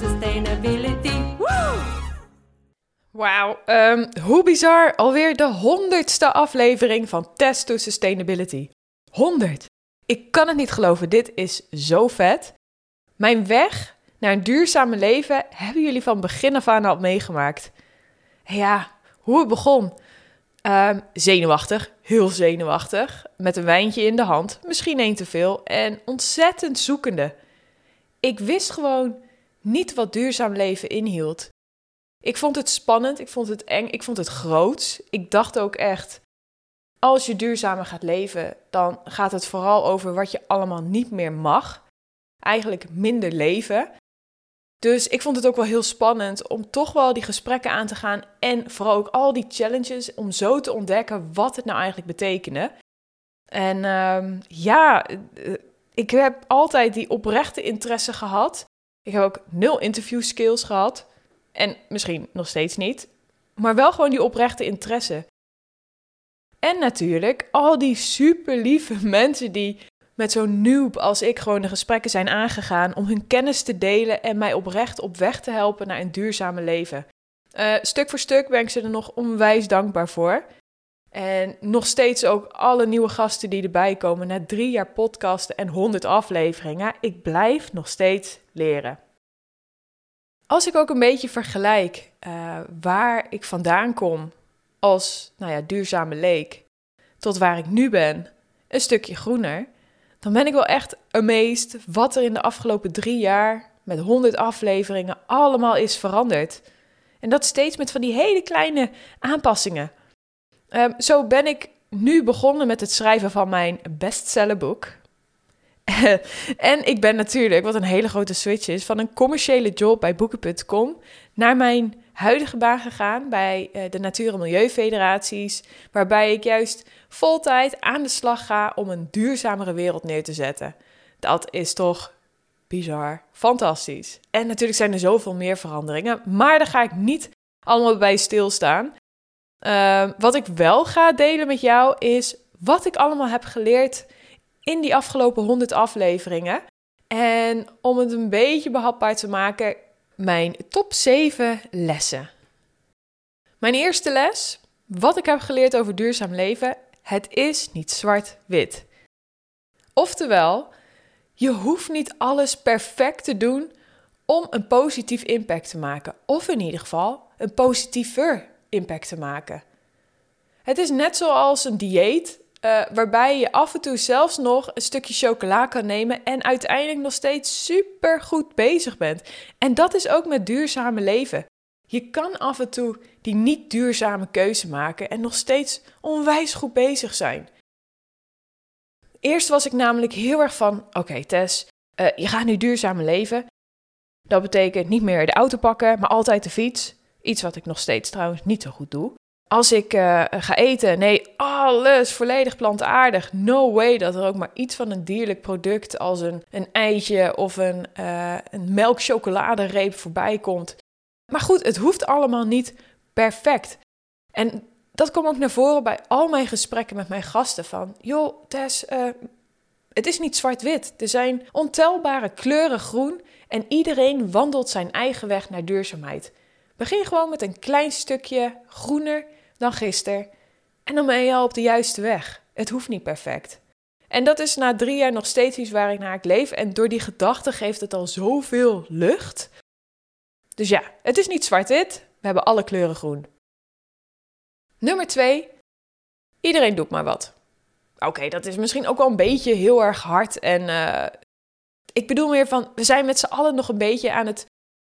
sustainability. Wauw, ehm, hoe bizar. Alweer de honderdste aflevering van Test to Sustainability. 100. Ik kan het niet geloven, dit is zo vet. Mijn weg naar een duurzame leven hebben jullie van begin af aan al meegemaakt. Ja, hoe het begon. Ehm, zenuwachtig, heel zenuwachtig, met een wijntje in de hand, misschien één te veel en ontzettend zoekende. Ik wist gewoon niet wat duurzaam leven inhield. Ik vond het spannend, ik vond het eng, ik vond het groots. Ik dacht ook echt, als je duurzamer gaat leven, dan gaat het vooral over wat je allemaal niet meer mag. Eigenlijk minder leven. Dus ik vond het ook wel heel spannend om toch wel die gesprekken aan te gaan en vooral ook al die challenges om zo te ontdekken wat het nou eigenlijk betekende. En ehm, ja, eh, ik heb altijd die oprechte interesse gehad. Ik heb ook nul interview skills gehad. En misschien nog steeds niet. Maar wel gewoon die oprechte interesse. En natuurlijk al die super lieve mensen die met zo'n noob als ik gewoon de gesprekken zijn aangegaan om hun kennis te delen en mij oprecht op weg te helpen naar een duurzame leven. Uh, stuk voor stuk ben ik ze er nog onwijs dankbaar voor. En nog steeds ook alle nieuwe gasten die erbij komen na drie jaar podcasten en honderd afleveringen. Ik blijf nog steeds leren. Als ik ook een beetje vergelijk uh, waar ik vandaan kom als nou ja, duurzame leek tot waar ik nu ben, een stukje groener, dan ben ik wel echt amazed wat er in de afgelopen drie jaar met honderd afleveringen allemaal is veranderd. En dat steeds met van die hele kleine aanpassingen. Um, zo ben ik nu begonnen met het schrijven van mijn bestsellerboek. en ik ben natuurlijk, wat een hele grote switch is, van een commerciële job bij boeken.com naar mijn huidige baan gegaan bij uh, de Natuur- en Milieufederaties, waarbij ik juist voltijd aan de slag ga om een duurzamere wereld neer te zetten. Dat is toch bizar, fantastisch. En natuurlijk zijn er zoveel meer veranderingen, maar daar ga ik niet allemaal bij stilstaan. Uh, wat ik wel ga delen met jou is wat ik allemaal heb geleerd in die afgelopen 100 afleveringen. En om het een beetje behapbaar te maken, mijn top 7 lessen. Mijn eerste les, wat ik heb geleerd over duurzaam leven, het is niet zwart-wit. Oftewel, je hoeft niet alles perfect te doen om een positief impact te maken. Of in ieder geval een positiever impact te maken. Het is net zoals een dieet, uh, waarbij je af en toe zelfs nog een stukje chocola kan nemen en uiteindelijk nog steeds super goed bezig bent. En dat is ook met duurzame leven. Je kan af en toe die niet duurzame keuze maken en nog steeds onwijs goed bezig zijn. Eerst was ik namelijk heel erg van: oké, Tess, uh, je gaat nu duurzaam leven. Dat betekent niet meer de auto pakken, maar altijd de fiets. Iets wat ik nog steeds trouwens niet zo goed doe. Als ik uh, ga eten, nee, alles volledig plantaardig. No way dat er ook maar iets van een dierlijk product als een, een eitje of een, uh, een melkchocoladereep voorbij komt. Maar goed, het hoeft allemaal niet perfect. En dat komt ook naar voren bij al mijn gesprekken met mijn gasten van... joh, Tess, uh, het is niet zwart-wit. Er zijn ontelbare kleuren groen en iedereen wandelt zijn eigen weg naar duurzaamheid. Begin gewoon met een klein stukje groener dan gisteren en dan ben je al op de juiste weg. Het hoeft niet perfect. En dat is na drie jaar nog steeds iets waar ik naar ik leef. En door die gedachte geeft het al zoveel lucht. Dus ja, het is niet zwart-wit. We hebben alle kleuren groen. Nummer twee. Iedereen doet maar wat. Oké, dat is misschien ook wel een beetje heel erg hard. En uh, ik bedoel meer van, we zijn met z'n allen nog een beetje aan het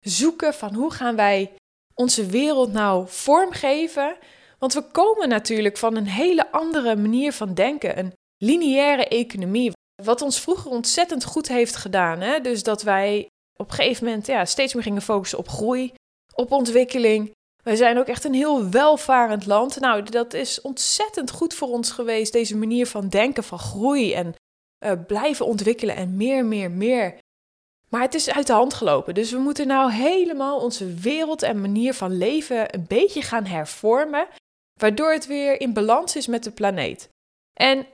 zoeken van hoe gaan wij onze wereld nou vormgeven. Want we komen natuurlijk van een hele andere manier van denken, een lineaire economie. Wat ons vroeger ontzettend goed heeft gedaan. Hè? Dus dat wij op een gegeven moment ja, steeds meer gingen focussen op groei, op ontwikkeling. Wij zijn ook echt een heel welvarend land. Nou, dat is ontzettend goed voor ons geweest, deze manier van denken, van groei en uh, blijven ontwikkelen en meer, meer, meer. Maar het is uit de hand gelopen. Dus we moeten nou helemaal onze wereld en manier van leven een beetje gaan hervormen, waardoor het weer in balans is met de planeet. En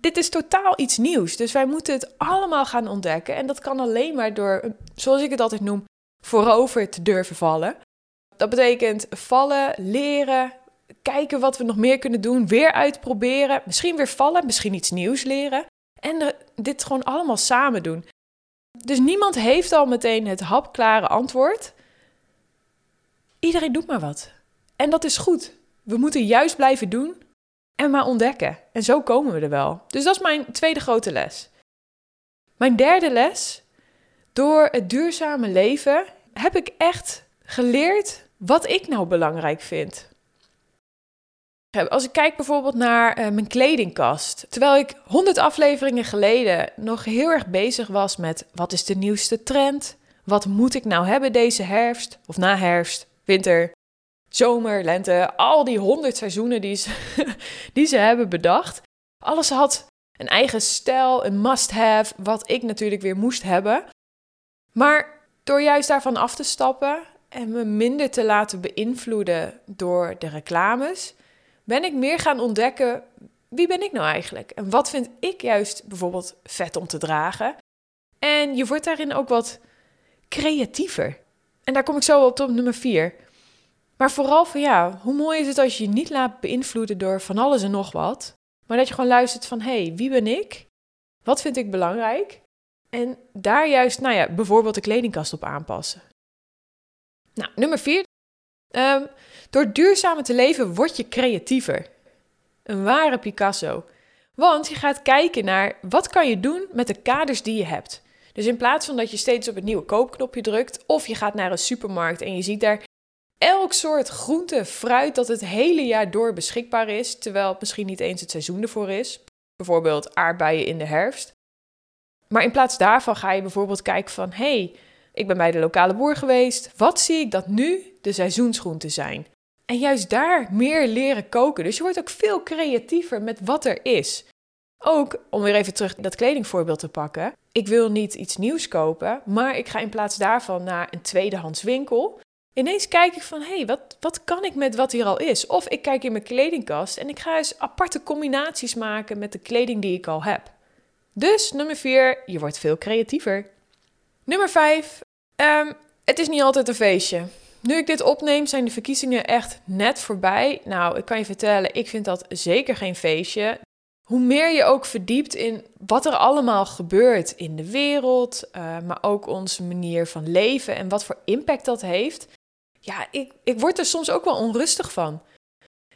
dit is totaal iets nieuws. Dus wij moeten het allemaal gaan ontdekken. En dat kan alleen maar door, zoals ik het altijd noem, voorover te durven vallen. Dat betekent vallen, leren, kijken wat we nog meer kunnen doen, weer uitproberen, misschien weer vallen, misschien iets nieuws leren en dit gewoon allemaal samen doen. Dus niemand heeft al meteen het hapklare antwoord. Iedereen doet maar wat. En dat is goed. We moeten juist blijven doen en maar ontdekken. En zo komen we er wel. Dus dat is mijn tweede grote les. Mijn derde les. Door het duurzame leven heb ik echt geleerd wat ik nou belangrijk vind. Als ik kijk bijvoorbeeld naar uh, mijn kledingkast. Terwijl ik 100 afleveringen geleden nog heel erg bezig was met wat is de nieuwste trend? Wat moet ik nou hebben deze herfst? Of na herfst, winter, zomer, lente. Al die 100 seizoenen die die ze hebben bedacht. Alles had een eigen stijl, een must-have, wat ik natuurlijk weer moest hebben. Maar door juist daarvan af te stappen en me minder te laten beïnvloeden door de reclames, ben ik meer gaan ontdekken wie ben ik nou eigenlijk? En wat vind ik juist bijvoorbeeld vet om te dragen? En je wordt daarin ook wat creatiever. En daar kom ik zo op op nummer 4. Maar vooral van ja, hoe mooi is het als je je niet laat beïnvloeden door van alles en nog wat. Maar dat je gewoon luistert van hé, hey, wie ben ik? Wat vind ik belangrijk? En daar juist, nou ja, bijvoorbeeld de kledingkast op aanpassen. Nou, nummer 4. Ehm, door duurzamer te leven word je creatiever. Een ware Picasso. Want je gaat kijken naar wat kan je doen met de kaders die je hebt. Dus in plaats van dat je steeds op het nieuwe koopknopje drukt, of je gaat naar een supermarkt en je ziet daar elk soort groente, fruit dat het hele jaar door beschikbaar is, terwijl het misschien niet eens het seizoen ervoor is. Bijvoorbeeld aardbeien in de herfst. Maar in plaats daarvan ga je bijvoorbeeld kijken van, hé, hey, ik ben bij de lokale boer geweest. Wat zie ik dat nu de seizoensgroenten zijn? En juist daar meer leren koken. Dus je wordt ook veel creatiever met wat er is. Ook, om weer even terug dat kledingvoorbeeld te pakken. Ik wil niet iets nieuws kopen, maar ik ga in plaats daarvan naar een tweedehands winkel. Ineens kijk ik van, hé, hey, wat, wat kan ik met wat hier al is? Of ik kijk in mijn kledingkast en ik ga eens aparte combinaties maken met de kleding die ik al heb. Dus nummer 4, je wordt veel creatiever. Nummer 5, ehm, het is niet altijd een feestje. Nu ik dit opneem, zijn de verkiezingen echt net voorbij. Nou, ik kan je vertellen, ik vind dat zeker geen feestje. Hoe meer je ook verdiept in wat er allemaal gebeurt in de wereld, uh, maar ook onze manier van leven en wat voor impact dat heeft, ja, ik, ik word er soms ook wel onrustig van.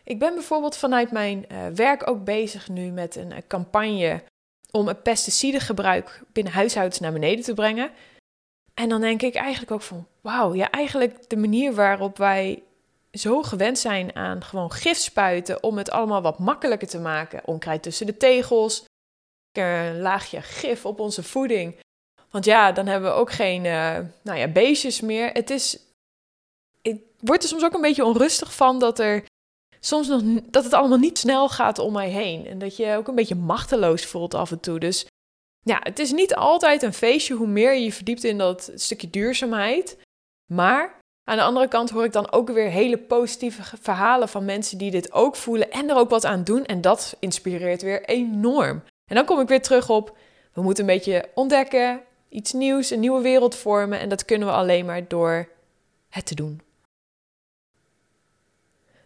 Ik ben bijvoorbeeld vanuit mijn uh, werk ook bezig nu met een uh, campagne om het pesticidengebruik binnen huishoudens naar beneden te brengen. En dan denk ik eigenlijk ook van, wauw, ja, eigenlijk de manier waarop wij zo gewend zijn aan gewoon gif spuiten om het allemaal wat makkelijker te maken. Onkruid tussen de tegels, een laagje gif op onze voeding. Want ja, dan hebben we ook geen uh, nou ja, beestjes meer. Het is, ik word er soms ook een beetje onrustig van dat er soms nog dat het allemaal niet snel gaat om mij heen. En dat je ook een beetje machteloos voelt af en toe. Dus ja, het is niet altijd een feestje hoe meer je je verdiept in dat stukje duurzaamheid. Maar aan de andere kant hoor ik dan ook weer hele positieve verhalen van mensen die dit ook voelen en er ook wat aan doen. En dat inspireert weer enorm. En dan kom ik weer terug op, we moeten een beetje ontdekken, iets nieuws, een nieuwe wereld vormen. En dat kunnen we alleen maar door het te doen.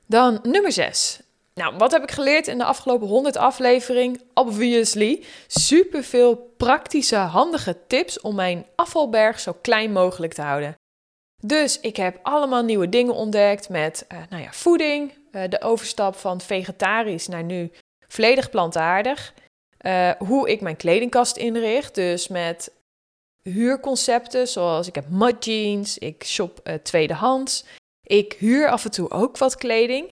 Dan nummer 6. Nou, wat heb ik geleerd in de afgelopen 100 aflevering? Obviously, superveel praktische, handige tips om mijn afvalberg zo klein mogelijk te houden. Dus ik heb allemaal nieuwe dingen ontdekt met uh, nou ja, voeding, uh, de overstap van vegetarisch naar nu volledig plantaardig. Uh, hoe ik mijn kledingkast inricht, dus met huurconcepten zoals ik heb mud jeans, ik shop tweedehands. Ik huur af en toe ook wat kleding.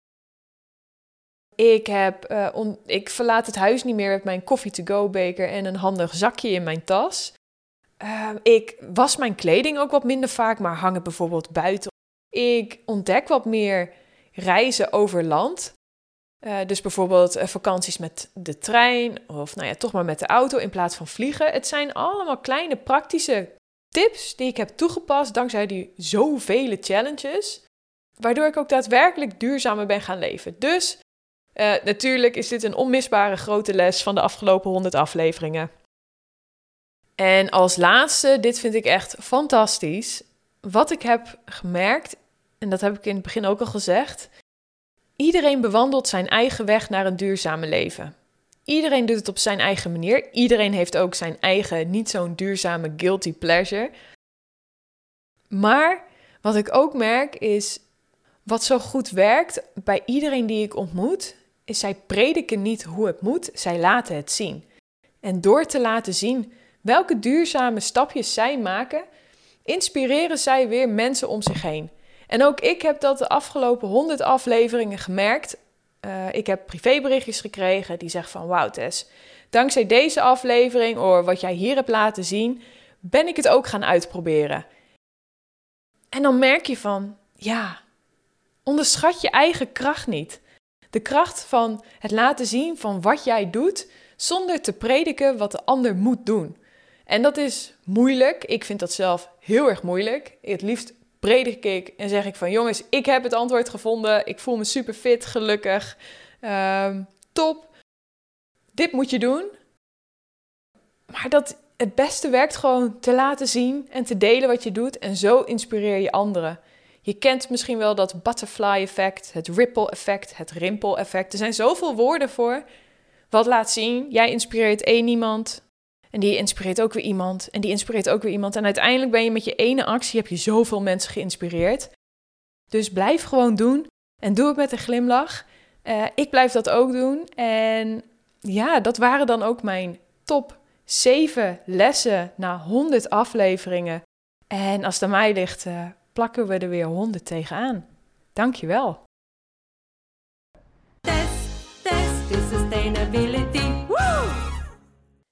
Ik, heb, uh, ik verlaat het huis niet meer met mijn coffee-to-go beker en een handig zakje in mijn tas. Uh, ik was mijn kleding ook wat minder vaak, maar hang het bijvoorbeeld buiten. Ik ontdek wat meer reizen over land. Uh, dus bijvoorbeeld uh, vakanties met de trein of nou ja, toch maar met de auto in plaats van vliegen. Het zijn allemaal kleine praktische tips die ik heb toegepast dankzij die zoveel challenges. Waardoor ik ook daadwerkelijk duurzamer ben gaan leven. Dus uh, natuurlijk is dit een onmisbare grote les van de afgelopen 100 afleveringen. En als laatste, dit vind ik echt fantastisch. wat ik heb gemerkt, en dat heb ik in het begin ook al gezegd, iedereen bewandelt zijn eigen weg naar een duurzame leven. Iedereen doet het op zijn eigen manier. Iedereen heeft ook zijn eigen niet zo'n duurzame guilty pleasure. Maar wat ik ook merk is, wat zo goed werkt bij iedereen die ik ontmoet, is zij prediken niet hoe het moet, zij laten het zien. En door te laten zien welke duurzame stapjes zij maken, inspireren zij weer mensen om zich heen. En ook ik heb dat de afgelopen 100 afleveringen gemerkt. Uh, ik heb privéberichtjes gekregen die zeggen van wauw Tess, dankzij deze aflevering of wat jij hier hebt laten zien, ben ik het ook gaan uitproberen. En dan merk je van, ja, onderschat je eigen kracht niet. De kracht van het laten zien van wat jij doet, zonder te prediken wat de ander moet doen. En dat is moeilijk. Ik vind dat zelf heel erg moeilijk. Het liefst predik ik en zeg ik van jongens, ik heb het antwoord gevonden. Ik voel me super fit, gelukkig. Ehm, top. Dit moet je doen. Maar dat het beste werkt gewoon te laten zien en te delen wat je doet. En zo inspireer je anderen. Je kent misschien wel dat butterfly effect, het ripple effect, het rimpel effect. Er zijn zoveel woorden voor. Wat laat zien? Jij inspireert één iemand. En die inspireert ook weer iemand. En die inspireert ook weer iemand. En uiteindelijk ben je met je ene actie heb je zoveel mensen geïnspireerd. Dus blijf gewoon doen. En doe het met een glimlach. Uh, ik blijf dat ook doen. En ja, dat waren dan ook mijn top 7 lessen na 100 afleveringen. En als het aan mij ligt, uh, plakken we er weer 100 tegenaan. Dankjewel. Test, test.